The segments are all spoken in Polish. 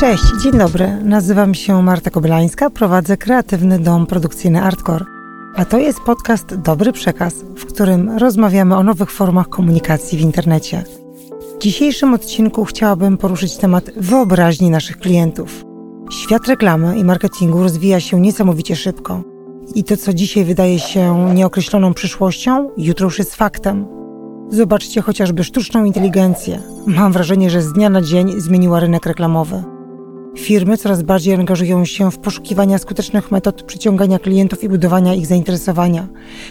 Cześć, dzień dobry. Nazywam się Marta Koblańska, prowadzę kreatywny dom produkcyjny Artcore. A to jest podcast Dobry Przekaz, w którym rozmawiamy o nowych formach komunikacji w internecie. W dzisiejszym odcinku chciałabym poruszyć temat wyobraźni naszych klientów. Świat reklamy i marketingu rozwija się niesamowicie szybko. I to, co dzisiaj wydaje się nieokreśloną przyszłością, jutro już jest faktem. Zobaczcie chociażby sztuczną inteligencję. Mam wrażenie, że z dnia na dzień zmieniła rynek reklamowy. Firmy coraz bardziej angażują się w poszukiwania skutecznych metod przyciągania klientów i budowania ich zainteresowania.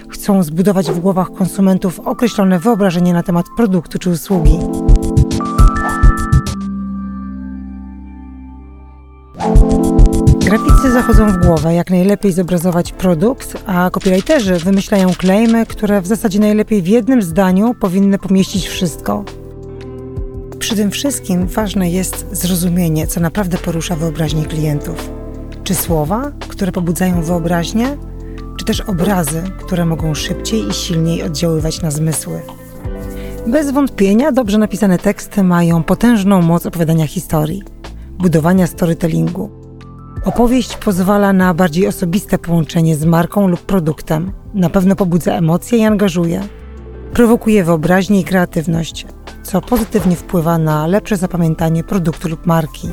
Chcą zbudować w głowach konsumentów określone wyobrażenie na temat produktu czy usługi. Graficy zachodzą w głowę, jak najlepiej zobrazować produkt, a copywriterzy wymyślają klejmy, które w zasadzie najlepiej w jednym zdaniu powinny pomieścić wszystko. Przy tym wszystkim ważne jest zrozumienie, co naprawdę porusza wyobraźnię klientów. Czy słowa, które pobudzają wyobraźnię, czy też obrazy, które mogą szybciej i silniej oddziaływać na zmysły. Bez wątpienia dobrze napisane teksty mają potężną moc opowiadania historii, budowania storytellingu. Opowieść pozwala na bardziej osobiste połączenie z marką lub produktem. Na pewno pobudza emocje i angażuje. Prowokuje wyobraźnię i kreatywność, co pozytywnie wpływa na lepsze zapamiętanie produktu lub marki.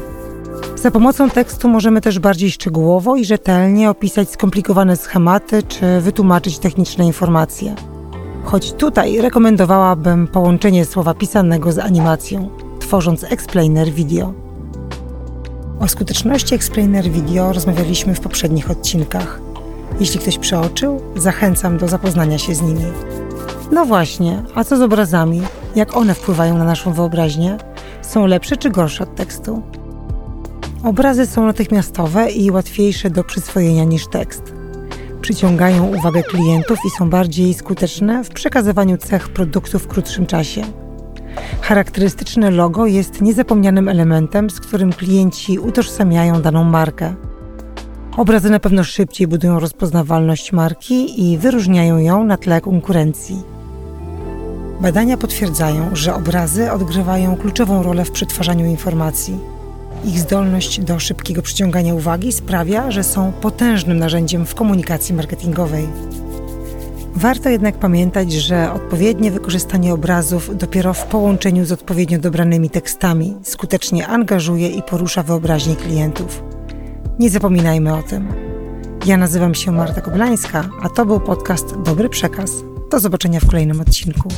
Za pomocą tekstu możemy też bardziej szczegółowo i rzetelnie opisać skomplikowane schematy czy wytłumaczyć techniczne informacje. Choć tutaj rekomendowałabym połączenie słowa pisanego z animacją, tworząc explainer video. O skuteczności explainer video rozmawialiśmy w poprzednich odcinkach. Jeśli ktoś przeoczył, zachęcam do zapoznania się z nimi. No właśnie, a co z obrazami? Jak one wpływają na naszą wyobraźnię? Są lepsze czy gorsze od tekstu? Obrazy są natychmiastowe i łatwiejsze do przyswojenia niż tekst. Przyciągają uwagę klientów i są bardziej skuteczne w przekazywaniu cech produktu w krótszym czasie. Charakterystyczne logo jest niezapomnianym elementem, z którym klienci utożsamiają daną markę. Obrazy na pewno szybciej budują rozpoznawalność marki i wyróżniają ją na tle konkurencji. Badania potwierdzają, że obrazy odgrywają kluczową rolę w przetwarzaniu informacji. Ich zdolność do szybkiego przyciągania uwagi sprawia, że są potężnym narzędziem w komunikacji marketingowej. Warto jednak pamiętać, że odpowiednie wykorzystanie obrazów dopiero w połączeniu z odpowiednio dobranymi tekstami skutecznie angażuje i porusza wyobraźnię klientów. Nie zapominajmy o tym. Ja nazywam się Marta Koblańska, a to był podcast Dobry Przekaz. Do zobaczenia w kolejnym odcinku.